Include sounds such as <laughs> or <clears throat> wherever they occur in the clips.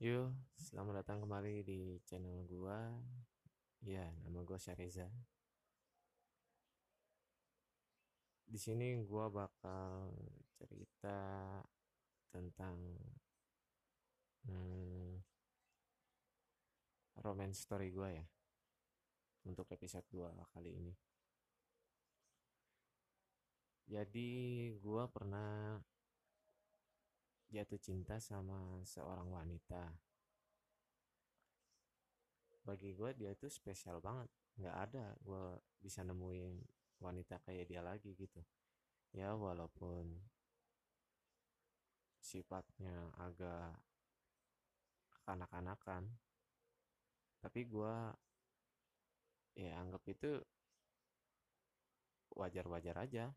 Yo, selamat datang kembali di channel gua. Ya, nama gua Syariza. Di sini gua bakal cerita tentang hmm, romance story gua ya. Untuk episode 2 kali ini. Jadi, gua pernah jatuh cinta sama seorang wanita. Bagi gue dia itu spesial banget. Nggak ada gue bisa nemuin wanita kayak dia lagi gitu. Ya walaupun sifatnya agak kanak-kanakan tapi gue ya anggap itu wajar-wajar aja.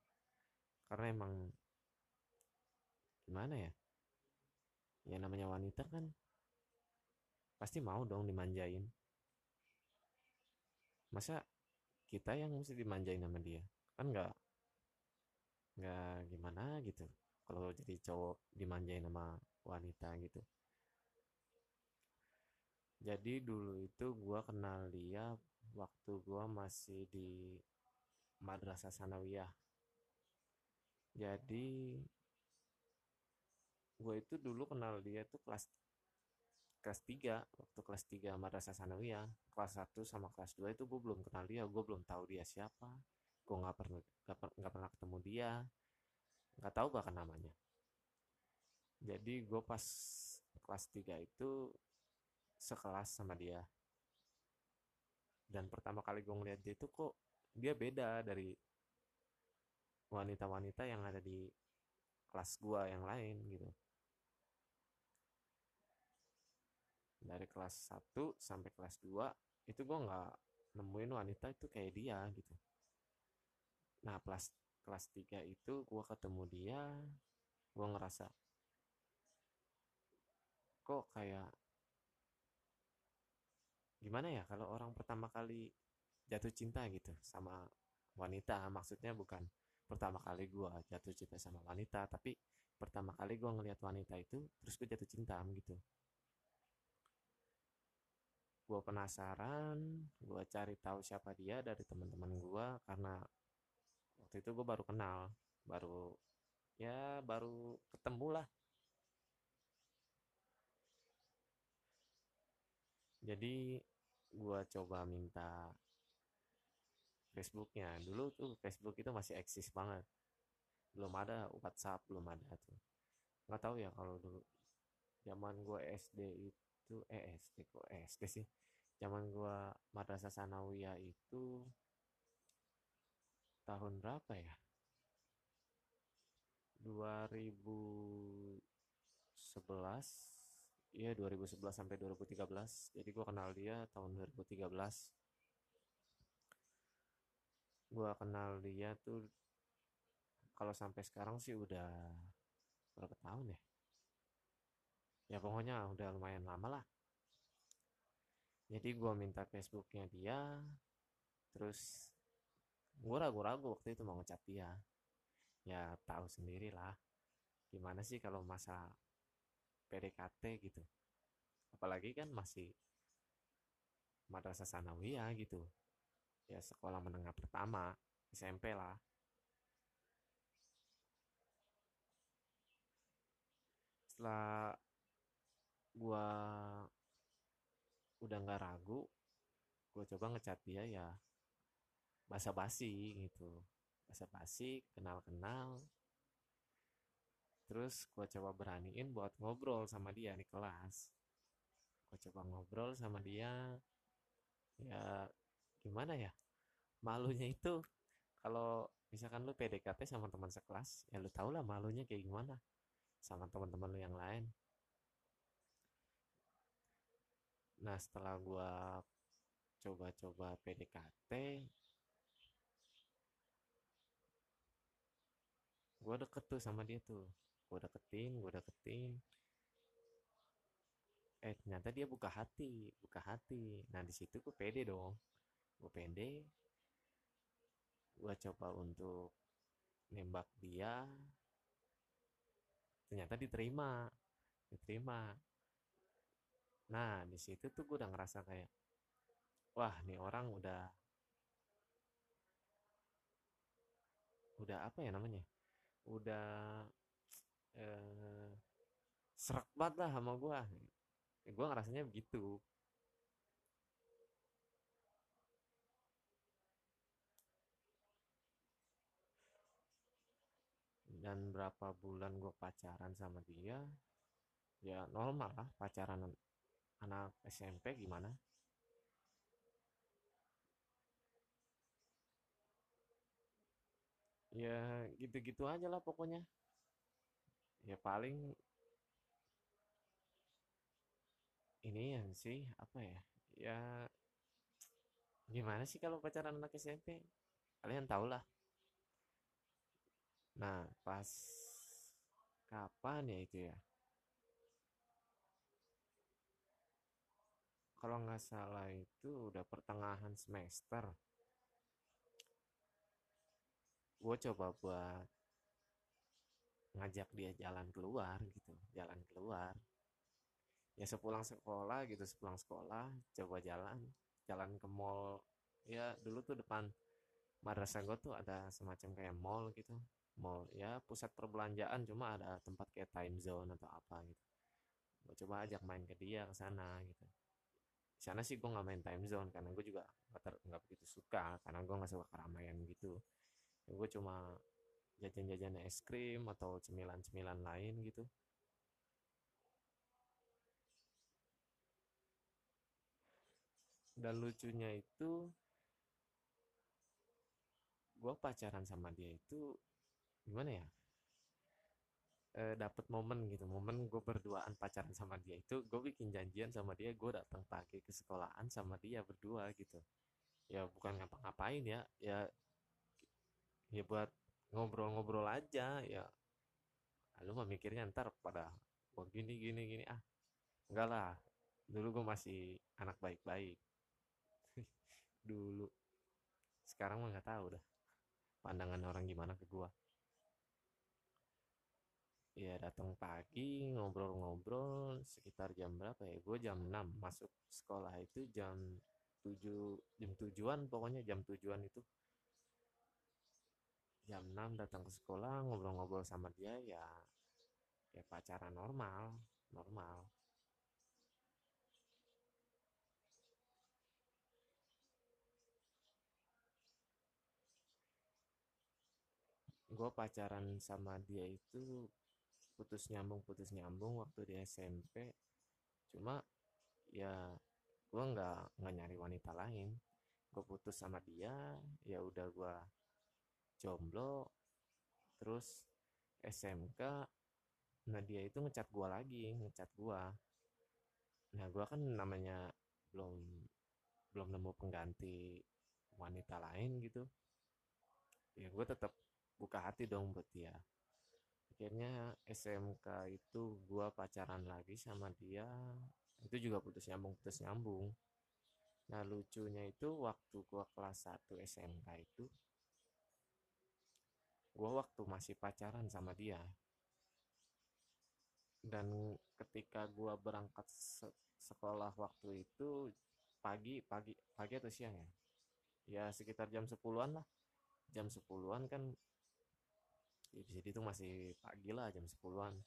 Karena emang gimana ya ya namanya wanita kan pasti mau dong dimanjain. Masa kita yang mesti dimanjain sama dia? Kan nggak nggak gimana gitu. Kalau jadi cowok dimanjain sama wanita gitu. Jadi dulu itu gue kenal dia waktu gue masih di madrasah sanawiyah. Jadi gue itu dulu kenal dia tuh kelas kelas 3 waktu kelas 3 madrasah sanawiyah kelas 1 sama kelas 2 itu gue belum kenal dia gue belum tahu dia siapa gue nggak pernah nggak pernah ketemu dia nggak tahu bahkan namanya. Jadi gue pas kelas 3 itu sekelas sama dia. Dan pertama kali gue ngeliat dia itu kok dia beda dari wanita-wanita yang ada di kelas gua yang lain gitu. Dari kelas 1 sampai kelas 2 itu gue nggak nemuin wanita itu kayak dia gitu. Nah kelas kelas 3 itu gue ketemu dia gue ngerasa kok kayak gimana ya kalau orang pertama kali jatuh cinta gitu sama wanita? Maksudnya bukan pertama kali gue jatuh cinta sama wanita tapi pertama kali gue ngelihat wanita itu terus gue jatuh cinta gitu. Gue penasaran gue cari tahu siapa dia dari teman-teman gue karena waktu itu gue baru kenal baru ya baru ketemu lah. Jadi gue coba minta Facebooknya. Dulu tuh Facebook itu masih eksis banget. Belum ada WhatsApp belum ada tuh. Nggak tahu ya kalau dulu. Zaman gue SD itu eh SD kok SD sih? Zaman gua madrasah sanawiyah itu tahun berapa ya? 2011 iya 2011 sampai 2013 jadi gua kenal dia tahun 2013 gua kenal dia tuh kalau sampai sekarang sih udah berapa tahun ya? Ya pokoknya udah lumayan lama lah. Jadi gue minta Facebooknya dia terus gue ragu-ragu waktu itu mau ngechat dia. Ya tahu sendiri lah gimana sih kalau masa PDKT gitu. Apalagi kan masih madrasah sanawiyah gitu ya sekolah menengah pertama SMP lah. Setelah gua udah nggak ragu gue coba ngecat dia ya basa-basi gitu. Basa-basi kenal-kenal. Terus gue coba beraniin buat ngobrol sama dia di kelas. Gue coba ngobrol sama dia ya gimana ya? Malunya itu kalau misalkan lu PDKT sama teman sekelas ya lu tau lah malunya kayak gimana sama teman-teman lu yang lain. Nah setelah gue coba-coba PDKT gue deket tuh sama dia tuh. Gue deketin gue deketin. Eh ternyata dia buka hati buka hati. Nah di situ gue pede dong gue pede. Gue coba untuk nembak dia. Ternyata diterima diterima. Nah di situ tuh gue udah ngerasa kayak wah nih orang udah udah apa ya namanya? Udah eh, serak banget lah sama gue gue ngerasanya begitu dan berapa bulan gue pacaran sama dia ya normal lah pacaran anak SMP gimana. Ya gitu-gitu aja lah pokoknya. Ya paling ini yang sih apa ya ya gimana sih kalau pacaran anak SMP kalian tau lah nah pas kapan ya itu ya? Kalau nggak salah itu udah pertengahan semester. Gue coba buat ngajak dia jalan keluar gitu jalan keluar. Ya sepulang sekolah gitu sepulang sekolah coba jalan jalan ke mall. Ya dulu tuh depan madrasah gue tuh ada semacam kayak mall gitu mall ya pusat perbelanjaan cuma ada tempat kayak time zone atau apa gitu. Gue coba ajak main ke dia ke sana gitu. Di sana sih gue nggak main time zone karena gue juga nggak begitu suka karena gue nggak suka keramaian gitu. Ya, gue cuma jajan-jajan es krim atau cemilan-cemilan lain gitu. Dan lucunya itu gue pacaran sama dia itu gimana ya? E, dapet momen gitu momen gue berduaan pacaran sama dia itu gue bikin janjian sama dia gue datang pagi ke sekolahan sama dia berdua gitu. Ya bukan ngapa-ngapain ya ya ya buat ngobrol-ngobrol aja ya. Lu mah mikirnya ntar pada wah gini gini gini ah. Enggak lah dulu gue masih anak baik-baik. <laughs> Dulu. Sekarang mah nggak tahu dah pandangan orang gimana ke gua ya datang pagi ngobrol-ngobrol sekitar jam berapa ya? Gue jam 6 masuk sekolah itu jam 7 jam tujuan pokoknya jam tujuan itu. Jam 6 datang ke sekolah ngobrol-ngobrol sama dia ya ya pacaran normal normal. Gue pacaran sama dia itu putus nyambung putus nyambung waktu di SMP cuma ya gue nggak nggak nyari wanita lain. Gue putus sama dia ya udah gue jomblo. Terus SMK nah dia itu ngecat gue lagi ngecat gue nah gue kan namanya belum belum nemu pengganti wanita lain gitu. Ya gue tetap buka hati dong buat dia akhirnya SMK itu gue pacaran lagi sama dia itu juga putus nyambung putus nyambung. Nah lucunya itu waktu gue kelas 1 SMK itu gue waktu masih pacaran sama dia. Dan ketika gue berangkat sekolah waktu itu pagi pagi pagi atau siang ya? Ya sekitar jam 10-an lah. Jam 10-an kan di situ masih pagi lah jam 10-an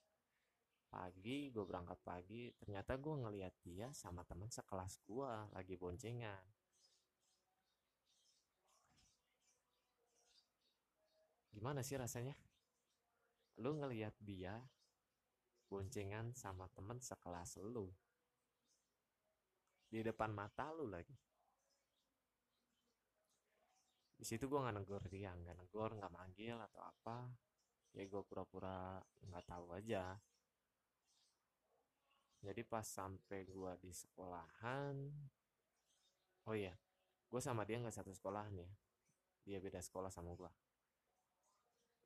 pagi gue berangkat pagi ternyata gue ngeliat dia sama teman sekelas gue lagi boncengan. Gimana sih rasanya? Lu ngeliat dia boncengan sama temen sekelas lu? Di depan mata lu lagi. Di situ gue nggak negor dia nggak negor nggak manggil atau apa ya gue pura-pura nggak tahu aja. Jadi pas sampai gue di sekolahan oh iya gue sama dia nggak satu sekolah nih dia beda sekolah sama gue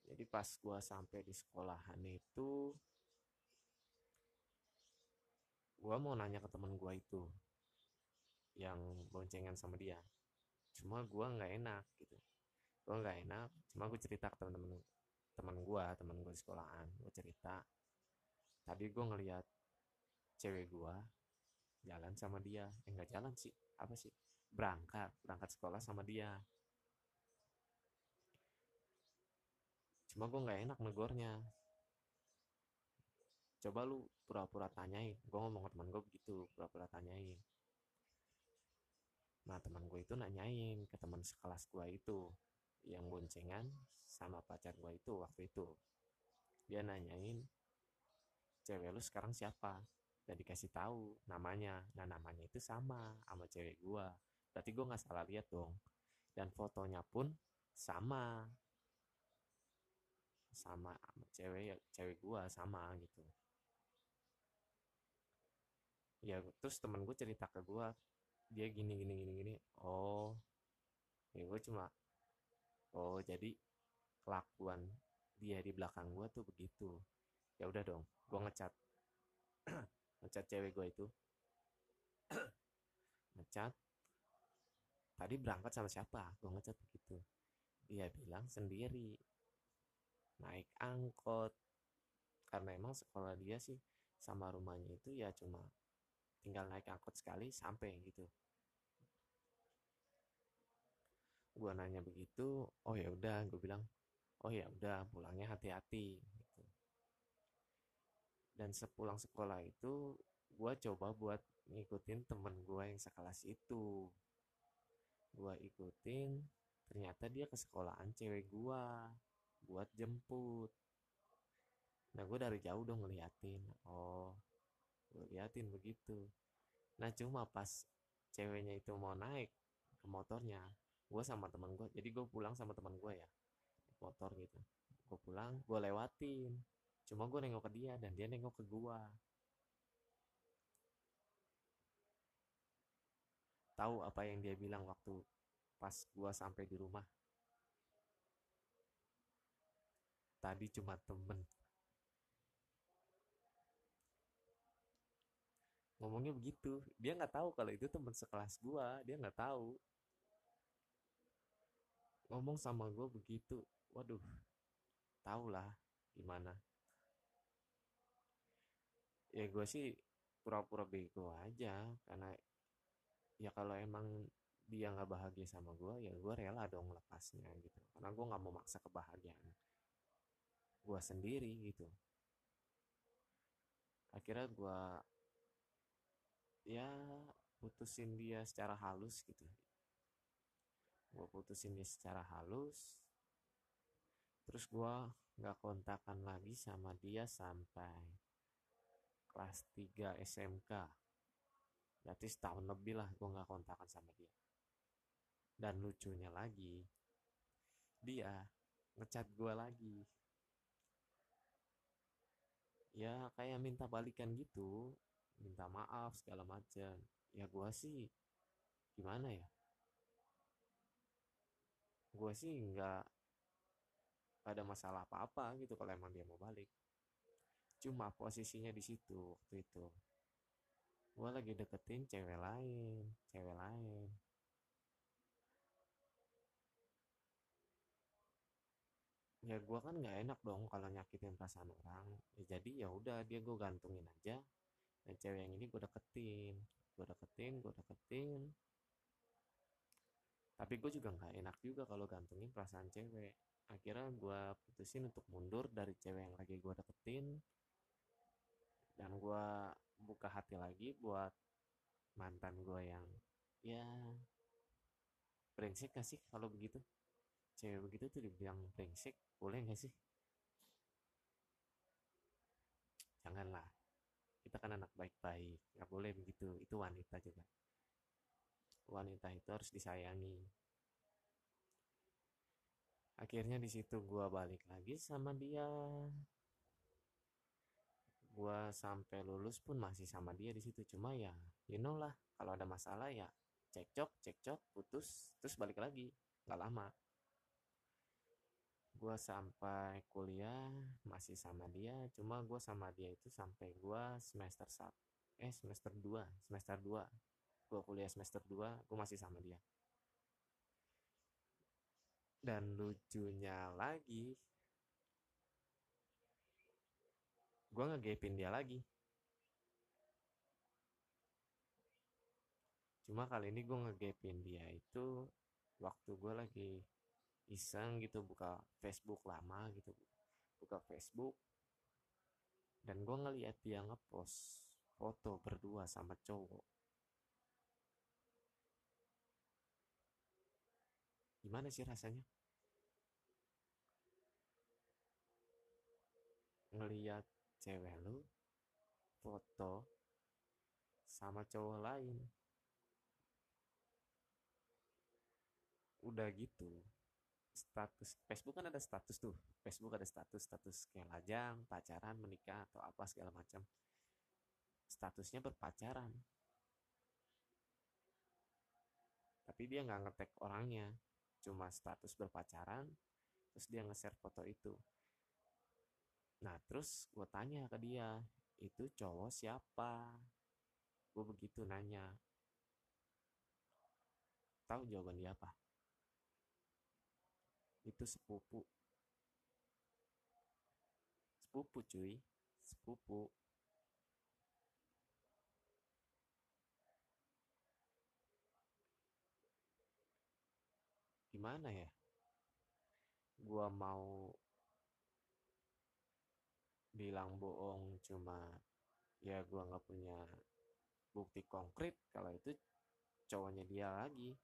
jadi pas gue sampai di sekolahan itu gue mau nanya ke temen gue itu yang boncengan sama dia. Cuma gue nggak enak gitu. Gue nggak enak cuma gue cerita ke temen-temen teman gue teman gue di sekolahan gue cerita. Tadi gue ngeliat cewek gue jalan sama dia. Eh nggak jalan sih apa sih? Berangkat berangkat sekolah sama dia. Cuma gue nggak enak negornya. Coba lu pura-pura tanyain. Gue ngomong ke teman gue begitu pura-pura tanyain. Nah teman gue itu nanyain ke teman sekelas gue itu yang boncengan sama pacar gue itu waktu itu. Dia nanyain cewek lu sekarang siapa? Dan dikasih tahu namanya. Nah namanya itu sama sama cewek gue berarti gue nggak salah lihat dong. Dan fotonya pun sama. Sama sama cewek cewek gue sama gitu. Ya terus temen gue cerita ke gue dia gini gini gini gini. Oh ya gue cuma oh jadi kelakuan dia di belakang gue tuh begitu. Ya udah dong gue ngecat. <clears throat> Ngecat cewek gue itu. <clears throat> Ngecat. Tadi berangkat sama siapa? Gue ngecat begitu. Dia bilang sendiri naik angkot. Karena emang sekolah dia sih sama rumahnya itu ya cuma tinggal naik angkot sekali sampai gitu. Gue nanya begitu oh ya udah gue bilang oh ya udah pulangnya hati-hati gitu. dan sepulang sekolah itu gue coba buat ngikutin temen gue yang sekelas itu. Gue ikutin ternyata dia ke sekolahan cewek gue buat jemput. Nah gue dari jauh dong ngeliatin. Oh gue liatin begitu. Nah cuma pas ceweknya itu mau naik ke motornya gue sama teman gue jadi gue pulang sama teman gue ya motor gitu. Gue pulang gue lewatin. Cuma gue nengok ke dia dan dia nengok ke gue tahu apa yang dia bilang waktu pas gue sampai di rumah? Tadi cuma temen. Ngomongnya begitu. Dia nggak tahu kalau itu teman sekelas gue dia nggak tahu. Ngomong sama gue begitu waduh tau lah gimana. Ya gue sih pura-pura bego aja karena ya kalau emang dia nggak bahagia sama gue ya gue rela dong lepasnya gitu. Karena gue nggak mau maksa kebahagiaan gue sendiri gitu. Akhirnya gue ya putusin dia secara halus gitu. Gue putusin dia secara halus terus gue nggak kontakan lagi sama dia sampai kelas 3 SMK berarti setahun lebih lah gue nggak kontakan sama dia. Dan lucunya lagi dia ngecat gue lagi. Ya kayak minta balikan gitu minta maaf segala macam ya gue sih gimana ya? Gue sih nggak ada masalah apa-apa gitu kalau emang dia mau balik. Cuma posisinya di situ waktu itu. Gue lagi deketin cewek lain cewek lain. Ya gue kan nggak enak dong kalau nyakitin perasaan orang. Ya jadi ya udah dia gue gantungin aja. Dan cewek yang ini gue deketin gue deketin gue deketin. Tapi gue juga nggak enak juga kalau gantungin perasaan cewek akhirnya gue putusin untuk mundur dari cewek yang lagi gue deketin. Dan gue buka hati lagi buat mantan gue yang ya brengsek gak sih kalau begitu? Cewek begitu tuh dibilang brengsek boleh gak sih? Janganlah kita kan anak baik-baik nggak boleh begitu itu wanita juga wanita itu harus disayangi akhirnya di situ gue balik lagi sama dia. Gue sampai lulus pun masih sama dia di situ. Cuma ya you know lah kalau ada masalah ya cekcok cekcok putus terus balik lagi. Nggak lama. Gue sampai kuliah masih sama dia. Cuma gue sama dia itu sampai gue semester 1 eh semester 2 semester 2 gue kuliah semester 2 gue masih sama dia dan lucunya lagi gue ngegepin dia lagi. Cuma kali ini gue ngegapin dia itu waktu gue lagi iseng gitu buka Facebook lama gitu buka Facebook. Dan gue ngeliat dia ngepost foto berdua sama cowok gimana sih rasanya? Ngeliat cewek lu foto sama cowok lain. Udah gitu status Facebook kan ada status tuh. Facebook ada status status kayak lajang pacaran menikah atau apa segala macam. Statusnya berpacaran. Tapi dia nggak ngetek orangnya cuma status berpacaran terus dia nge-share foto itu. Nah terus gue tanya ke dia itu cowok siapa? Gue begitu nanya. Tahu jawaban dia apa? Itu sepupu. Sepupu cuy. Sepupu gimana ya? Gua mau bilang bohong cuma ya gua nggak punya bukti konkret kalau itu cowoknya dia lagi.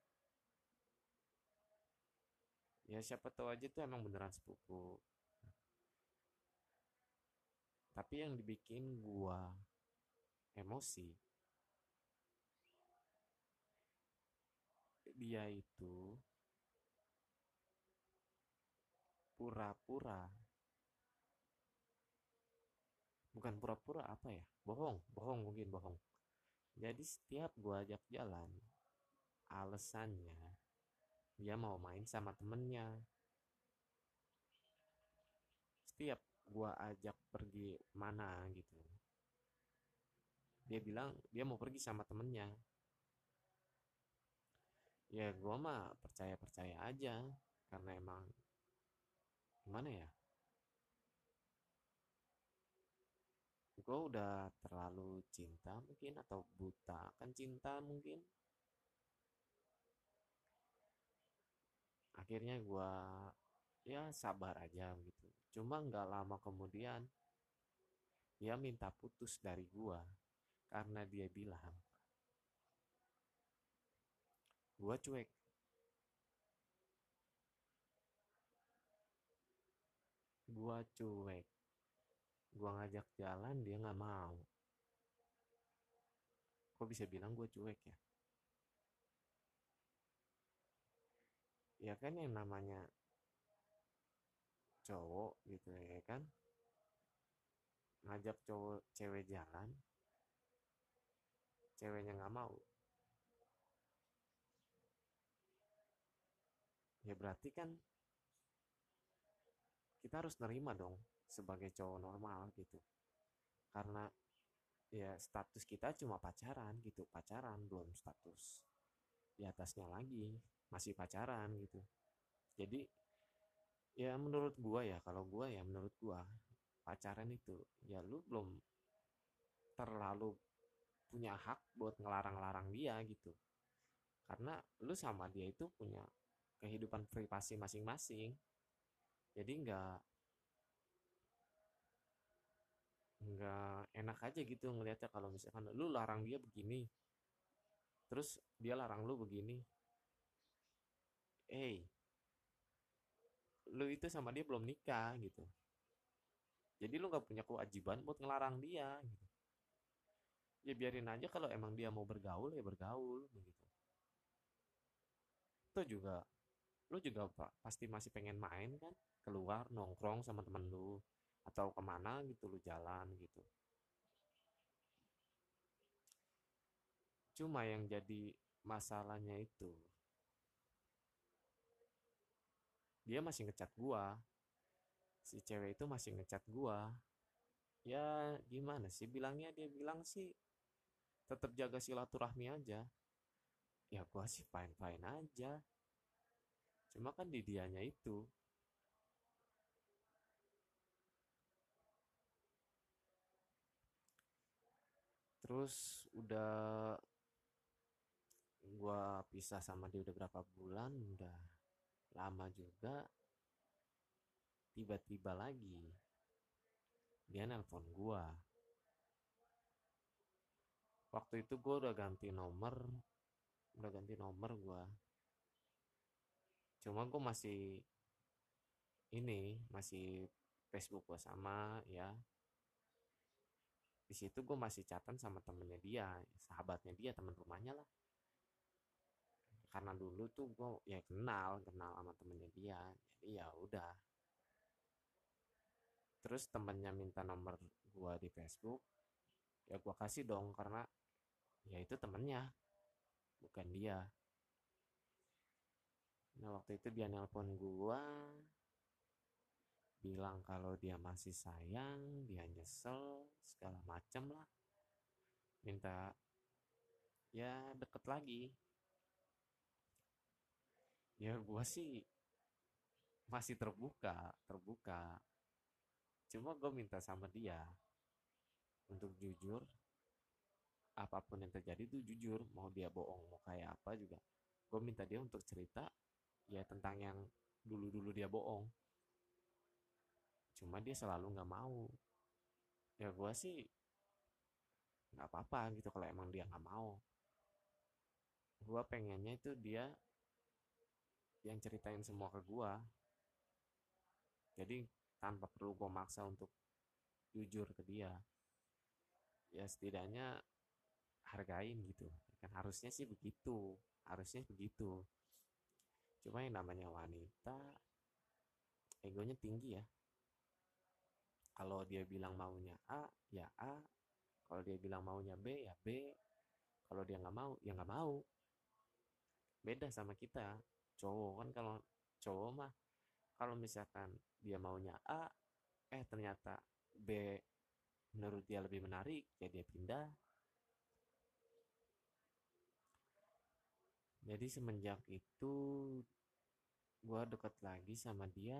Ya siapa tahu aja tuh emang beneran sepupu. Tapi yang dibikin gua emosi dia itu pura-pura. Bukan pura-pura apa ya? Bohong bohong mungkin bohong. Jadi setiap gua ajak jalan alasannya dia mau main sama temennya. Setiap gua ajak pergi mana gitu dia bilang dia mau pergi sama temennya. Ya gua mah percaya percaya aja karena emang gimana ya? Gue udah terlalu cinta mungkin atau buta kan cinta mungkin. Akhirnya gue ya sabar aja gitu. Cuma nggak lama kemudian dia minta putus dari gue karena dia bilang gue cuek gue cuek. Gue ngajak jalan dia nggak mau. Kok bisa bilang gue cuek ya? Ya kan yang namanya cowok gitu ya kan? Ngajak cowok cewek jalan ceweknya nggak mau. Ya berarti kan kita harus nerima dong sebagai cowok normal gitu. Karena ya status kita cuma pacaran gitu pacaran belum status di atasnya lagi masih pacaran gitu. Jadi ya menurut gua ya kalau gua ya menurut gua pacaran itu ya lu belum terlalu punya hak buat ngelarang-larang dia gitu. Karena lu sama dia itu punya kehidupan privasi masing-masing jadi nggak nggak enak aja gitu ngelihatnya kalau misalkan lu larang dia begini. Terus dia larang lu begini. Hey, lu itu sama dia belum nikah gitu. Jadi lu nggak punya kewajiban buat ngelarang dia gitu. Ya biarin aja kalau emang dia mau bergaul ya bergaul begitu itu juga lu juga pasti masih pengen main kan? Keluar nongkrong sama temen lu. Atau ke mana gitu lu jalan gitu. Cuma yang jadi masalahnya itu dia masih ngecat gua. Si cewek itu masih ngecat gua. Ya gimana sih bilangnya? Dia bilang sih tetap jaga silaturahmi aja. Ya gua sih fine fine aja cuma kan di dianya itu. Terus udah gue pisah sama dia udah berapa bulan udah lama juga tiba-tiba lagi dia nelpon gue waktu itu gue udah ganti nomor udah ganti nomor gue cuma gue masih ini masih Facebook gue sama ya. Di situ gue masih catatan sama temennya dia sahabatnya dia teman rumahnya lah. Karena dulu tuh gue ya kenal kenal sama temennya dia jadi ya udah. Terus temennya minta nomor gue di Facebook ya gue kasih dong karena ya itu temennya bukan dia nah waktu itu dia nelpon gue bilang kalau dia masih sayang dia nyesel segala macem lah. Minta ya deket lagi. Ya gue sih masih terbuka terbuka. Cuma gue minta sama dia untuk jujur. Apa pun yang terjadi itu jujur mau dia bohong mau kayak apa juga. Gue minta dia untuk cerita ya tentang yang dulu-dulu dia bohong. Cuma dia selalu nggak mau. Ya gue sih nggak apa-apa gitu kalau emang dia nggak mau. Gue pengennya itu dia yang ceritain semua ke gue jadi tanpa perlu gue maksa untuk jujur ke dia ya setidaknya hargain gitu. Kan harusnya sih begitu harusnya begitu cuma yang namanya wanita egonya tinggi ya. Kalau dia bilang maunya A ya A. Kalau dia bilang maunya B ya B. Kalau dia nggak mau ya nggak mau. Beda sama kita. Cowok kan kalau cowok mah kalau misalkan dia maunya A eh ternyata B menurut dia lebih menarik ya dia pindah jadi semenjak itu gue deket lagi sama dia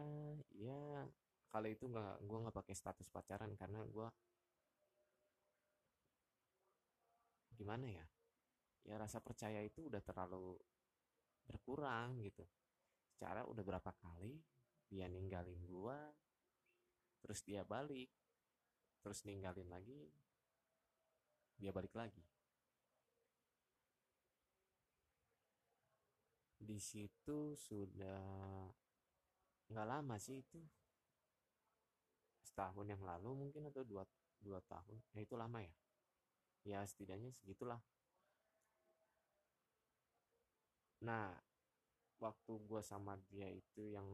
ya kali itu nggak gue nggak pakai status pacaran karena gue gimana ya ya rasa percaya itu udah terlalu berkurang gitu. Secara udah berapa kali dia ninggalin gue terus dia balik terus ninggalin lagi dia balik lagi di situ sudah nggak lama sih itu. Setahun yang lalu mungkin atau dua dua tahun. Ya itu lama ya. Ya setidaknya segitulah. Nah waktu gue sama dia itu yang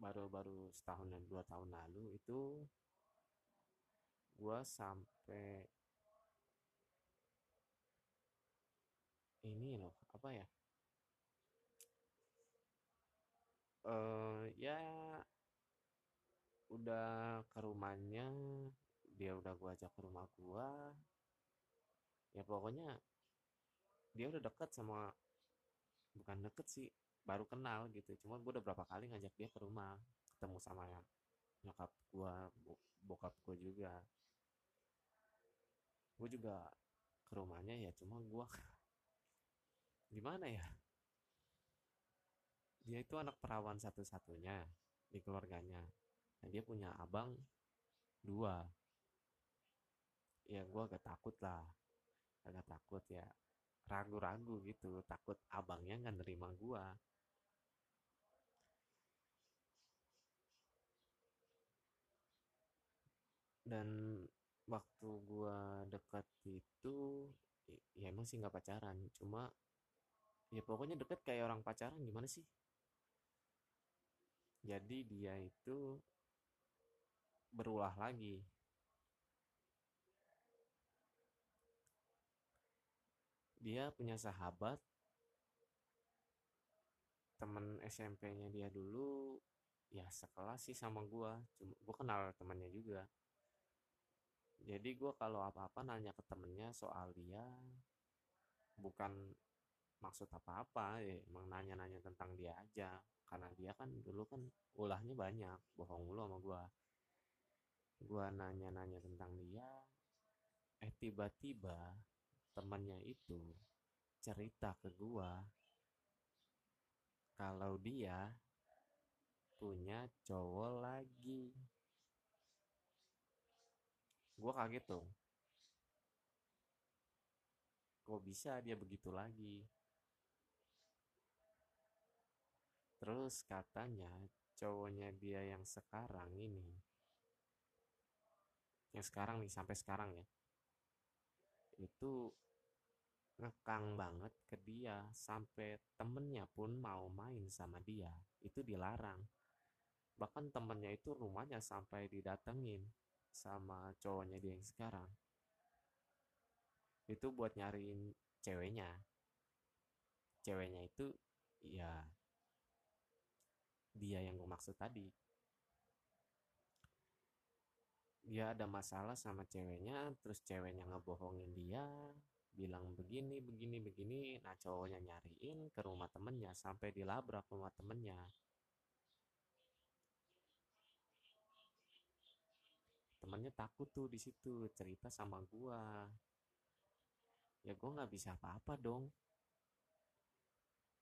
baru-baru setahun dan dua tahun lalu itu gue sampai ini loh apa ya uh, ya udah ke rumahnya dia udah gua ajak ke rumah gua. Ya pokoknya dia udah deket sama bukan deket sih baru kenal gitu. Cuma gue udah berapa kali ngajak dia ke rumah ketemu sama nyokap gua bokap gua juga. Gue juga ke rumahnya ya cuma gua <laughs> gimana ya dia itu anak perawan satu-satunya di keluarganya. Nah, dia punya abang dua. Ya gue agak takut lah. Agak takut ya. Ragu-ragu gitu. Takut abangnya nggak nerima gue dan waktu gue dekat itu ya emang sih nggak pacaran. Cuma ya pokoknya deket kayak orang pacaran. Gimana sih jadi dia itu berulah lagi. Dia punya sahabat temen SMP-nya dia dulu ya sekelas sih sama gua. Cuma gua kenal temannya juga. Jadi gua kalau apa-apa nanya ke temennya soal dia bukan maksud apa-apa ya emang nanya-nanya tentang karena dia kan dulu kan ulahnya banyak bohong mulu sama gua. Gua nanya-nanya tentang dia eh tiba-tiba temannya itu cerita ke gua kalau dia punya cowok lagi. Gua kaget tuh kok bisa dia begitu lagi terus katanya cowoknya dia yang sekarang ini yang sekarang nih sampai sekarang ya itu ngekang banget ke dia sampai temennya pun mau main sama dia itu dilarang. Bahkan temennya itu rumahnya sampai didatengin sama cowoknya dia yang sekarang. Itu buat nyariin ceweknya. Ceweknya itu ya dia yang gue maksud tadi. Dia ada masalah sama ceweknya terus ceweknya ngebohongin dia bilang begini begini begini. Nah cowoknya nyariin ke rumah temennya sampai dilabrak rumah temennya. Temennya takut tuh di situ cerita sama gua. Ya gua nggak bisa apa-apa dong.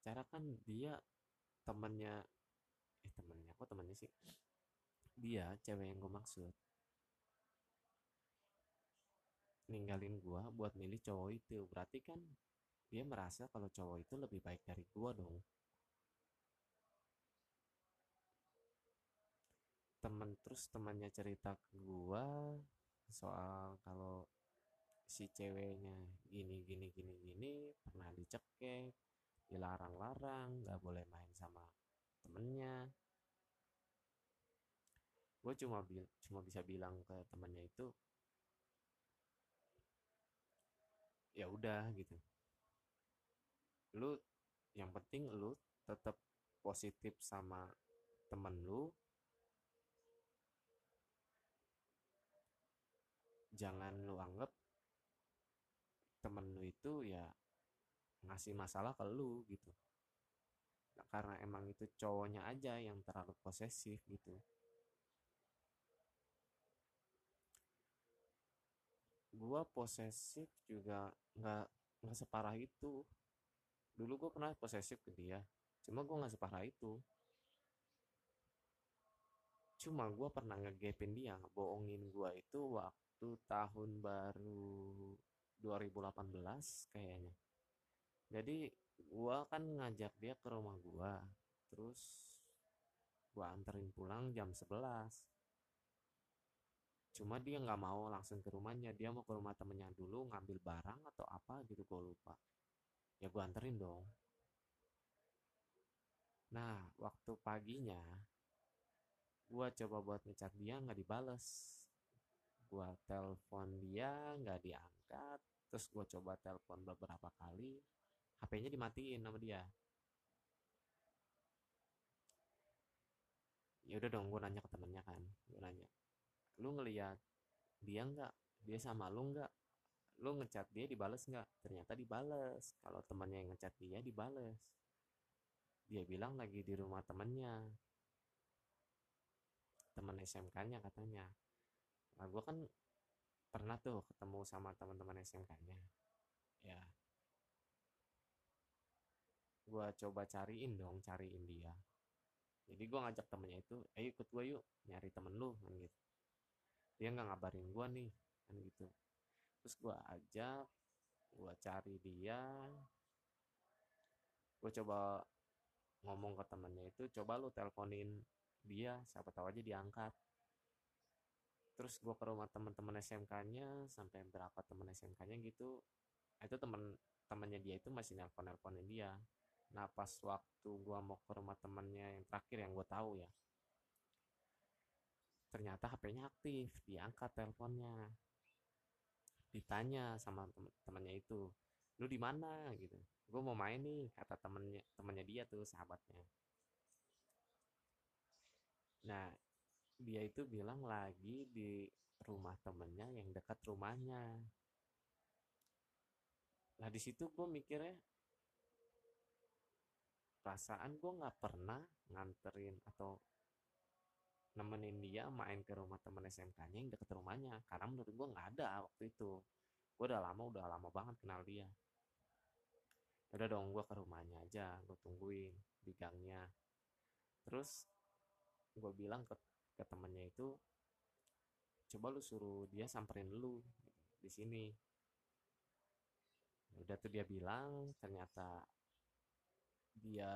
Cara kan dia temennya eh temennya kok temennya sih? Dia cewek yang gue maksud. Ninggalin gua buat milih cowok itu. Berarti kan dia merasa kalau cowok itu lebih baik dari gua dong. Temen terus temannya cerita ke gua soal kalau si ceweknya gini gini gini gini pernah dicekek dilarang-larang nggak boleh main sama temennya. Gue cuma cuma bisa bilang ke temannya itu ya udah gitu. Lu yang penting lu tetap positif sama temen lu. Jangan lu anggap temen lu itu ya ngasih masalah ke lu gitu karena emang itu cowoknya aja yang terlalu posesif gitu. Gua posesif juga nggak nggak separah itu. Dulu gue pernah posesif ke dia cuma gue nggak separah itu. Cuma gue pernah ngegepin dia ngebohongin gue itu waktu tahun baru 2018 kayaknya. Jadi gue kan ngajak dia ke rumah gue terus gue anterin pulang jam 11 cuma dia nggak mau langsung ke rumahnya dia mau ke rumah temennya dulu ngambil barang atau apa gitu gue lupa. Ya gue anterin dong. Nah waktu paginya gue coba buat ngechat dia nggak dibales. Gue telepon dia nggak diangkat terus gue coba telepon beberapa kali HP-nya dimatiin sama dia. Ya udah dong gue nanya ke temennya kan gue nanya lu ngeliat dia nggak? Dia sama lu nggak? Lu ngechat dia dibales nggak? Ternyata dibales. Kalau temannya yang ngechat dia dibales. Dia bilang lagi di rumah temennya. Teman SMK nya katanya. Nah gue kan pernah tuh ketemu sama teman-teman SMK nya ya gue coba cariin dong cariin dia. Jadi gue ngajak temennya itu ayo ikut gue yuk nyari temen lu kan gitu. Dia nggak ngabarin gue nih kan gitu. Terus gue ajak gue cari dia. Gue coba ngomong ke temennya itu coba lu teleponin dia siapa tahu aja diangkat. Terus gue ke rumah teman-teman SMK-nya sampai berapa teman SMK-nya gitu itu temen temannya dia itu masih nelpon nelponin dia nah pas waktu gue mau ke rumah temannya yang terakhir yang gue tahu ya. Ternyata HP-nya aktif diangkat teleponnya. Ditanya sama temen-temennya itu lu di mana? Gitu. Gue mau main nih kata temennya temennya dia tuh sahabatnya. Nah dia itu bilang lagi di rumah temennya yang dekat rumahnya. Nah di situ gue mikirnya perasaan gue nggak pernah nganterin atau nemenin dia main ke rumah temen SMK-nya yang deket rumahnya. Karena menurut gue nggak ada waktu itu. Gue udah lama udah lama banget kenal dia. Udah dong gue ke rumahnya aja gue tungguin di gangnya. Terus gue bilang ke ke temennya itu coba lu suruh dia samperin lu di sini. Udah tuh dia bilang ternyata dia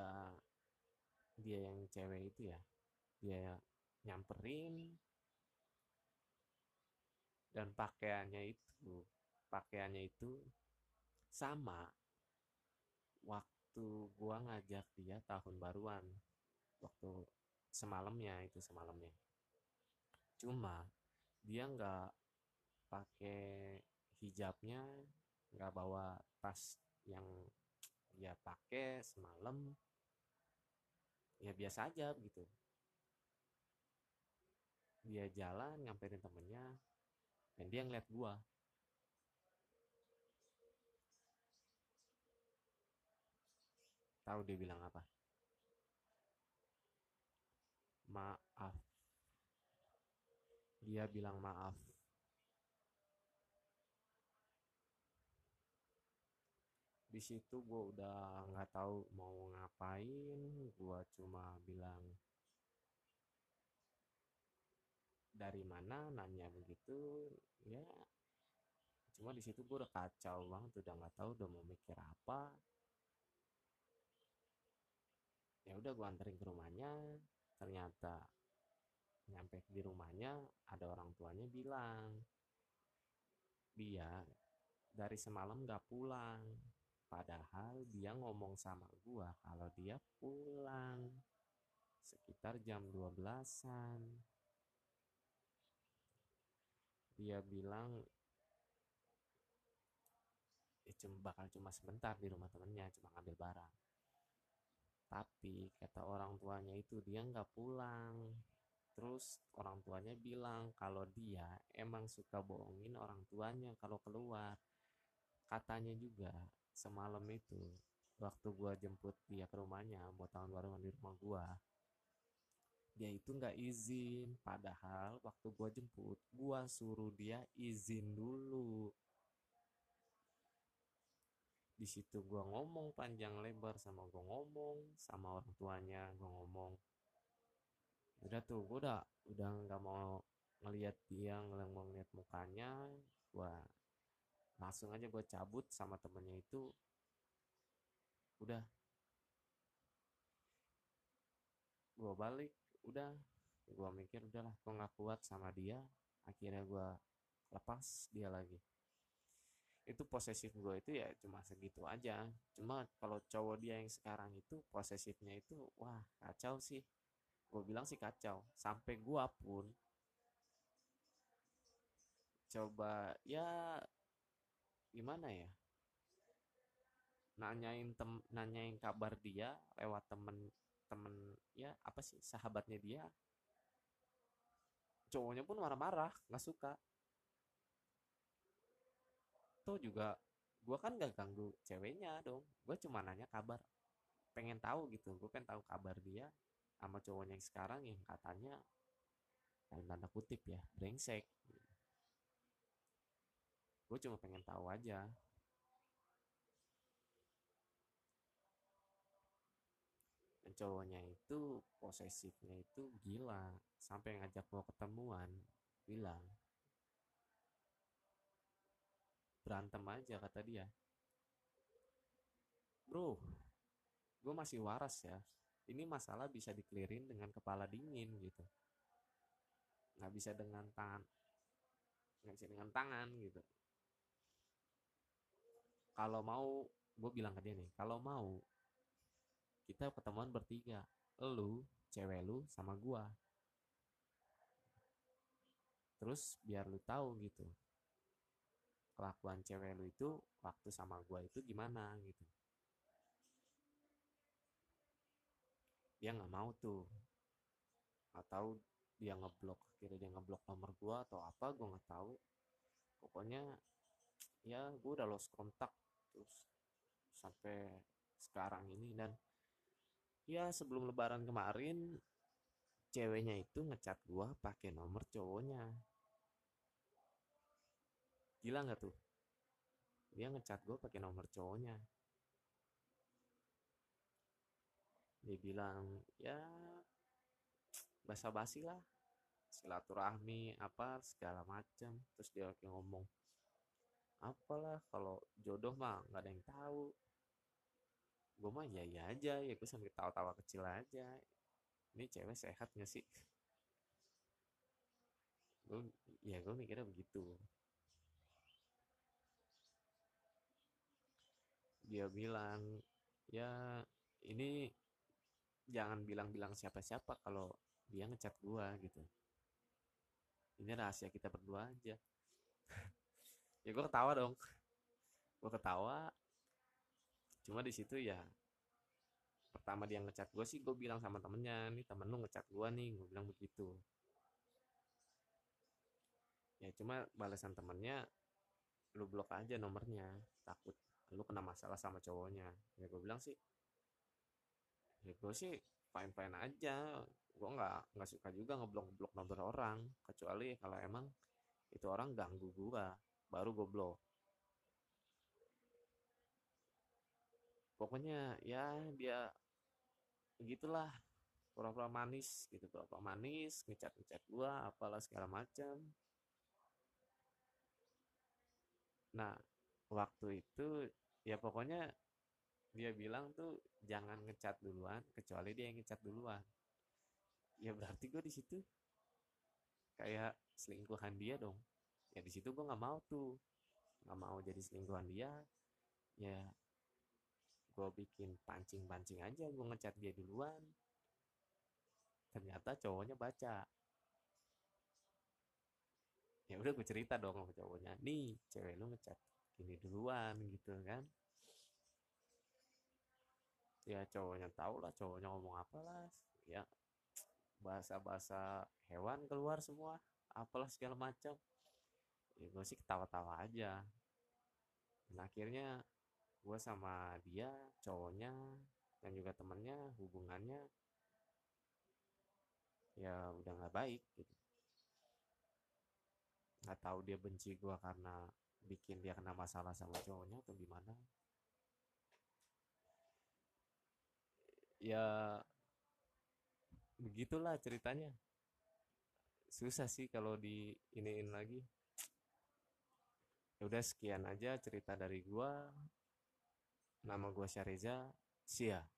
dia yang cewek itu ya dia nyamperin dan pakaiannya itu pakaiannya itu sama waktu gua ngajak dia tahun baruan waktu semalamnya itu semalamnya. Cuma dia nggak pakai hijabnya nggak bawa tas yang dia pakai semalam ya biasa aja gitu. Dia jalan nyamperin temennya dan dia ngeliat gua. Tahu dia bilang apa? Maaf. Dia bilang maaf di situ gue udah nggak tahu mau ngapain gue cuma bilang dari mana? Nanya begitu ya. Cuma di situ gue udah kacau banget udah nggak tahu udah mau mikir apa. Ya udah gue anterin ke rumahnya. Ternyata nyampe di rumahnya ada orang tuanya bilang dia dari semalam gak pulang padahal dia ngomong sama gua kalau dia pulang sekitar jam 12-an dia bilang ya cuma bakal cuma sebentar di rumah temennya cuma ngambil barang. Tapi kata orang tuanya itu dia nggak pulang. Terus orang tuanya bilang kalau dia emang suka bohongin orang tuanya kalau keluar. Katanya juga semalam itu waktu gua jemput dia ke rumahnya mau tahun baruan di rumah gua dia itu nggak izin. Padahal waktu gua jemput gua suruh dia izin dulu. Di situ gua ngomong panjang lebar sama gua ngomong sama orang tuanya gua ngomong. Udah tuh gua udah udah nggak mau ngelihat dia nggak mau ngeliat mukanya gua langsung aja gue cabut sama temennya itu. Udah. Gue balik udah. Gue mikir udahlah gue nggak kuat sama dia. Akhirnya gue lepas dia lagi. Itu posesif gue itu ya cuma segitu aja. Cuma kalau cowok dia yang sekarang itu posesifnya itu wah kacau sih. Gue bilang sih kacau. Sampai gue pun coba ya gimana ya? Nanyain tem nanyain kabar dia lewat temen temen ya apa sih sahabatnya dia. Cowoknya pun marah-marah nggak suka. Tuh juga gue kan gak ganggu ceweknya dong. Gue cuma nanya kabar. Pengen tahu gitu gue pengen tahu kabar dia sama cowoknya yang sekarang yang katanya dalam tanda kutip ya brengsek gue cuma pengen tahu aja. Dan cowoknya itu posesifnya itu gila. Sampai ngajak gue ketemuan bilang. Berantem aja kata dia. Bro gue masih waras ya. Ini masalah bisa dikelirin dengan kepala dingin gitu. Nggak bisa dengan tangan nggak bisa dengan tangan gitu kalau mau gue bilang ke dia nih kalau mau kita ketemuan bertiga lu cewek lu sama gua. Terus biar lu tahu gitu kelakuan cewek lu itu waktu sama gua itu gimana gitu. Dia nggak mau tuh. Atau dia ngeblok kira dia ngeblok nomor gua atau apa gua nggak tahu. Pokoknya ya gua udah lost kontak terus sampai sekarang ini. Dan ya sebelum lebaran kemarin ceweknya itu ngecat gua pakai nomor cowoknya. Gila nggak tuh? Dia ngecat gua pakai nomor cowoknya. Dia bilang ya basa-basi lah silaturahmi apa segala macam terus dia kayak ngomong apalah kalau jodoh mah nggak ada yang tahu. Gue mah ya ya aja ya gue sambil tawa-tawa kecil aja. Ini cewek sehat gak sih? Gue ya gue mikirnya begitu. Dia bilang ya ini jangan bilang-bilang siapa-siapa kalau dia ngechat gua gitu. Ini rahasia kita berdua aja ya gue ketawa dong. Gue ketawa. Cuma di situ ya pertama dia ngechat gue sih gue bilang sama temennya nih temen lu ngechat gue nih gue bilang begitu. Ya cuma balasan temennya lu blok aja nomornya. Takut lu kena masalah sama cowoknya. Ya gue bilang sih ya gue sih fine fine aja. Gue nggak nggak suka juga ngeblok ngeblok nomor orang. Kecuali kalau emang itu orang ganggu gue baru gue blok pokoknya ya dia begitulah pura-pura manis gitu pura-pura manis ngecat ngecat gue apalah segala macam. Nah waktu itu ya pokoknya dia bilang tuh jangan ngecat duluan kecuali dia yang ngecat duluan. Ya berarti gue di situ kayak selingkuhan dia dong ya di situ gue nggak mau tuh. Nggak mau jadi selingkuhan dia. Ya gue bikin pancing-pancing aja. Gue ngecat dia duluan. Ternyata cowoknya baca. Ya udah gue cerita dong sama cowoknya. Nih cewek lu ngecat gini duluan gitu kan. Ya cowoknya tahu lah cowoknya ngomong apa lah ya <tsk> bahasa-bahasa hewan keluar semua. Apalah segala macam ya gue sih ketawa-tawa aja. Dan akhirnya gue sama dia cowoknya dan juga temennya hubungannya ya udah nggak baik gitu. Nggak tahu dia benci gue karena bikin dia kena masalah sama cowoknya atau gimana. Ya begitulah ceritanya. Susah sih kalau di iniin lagi ya udah sekian aja cerita dari gua. Nama gua Syareza Sia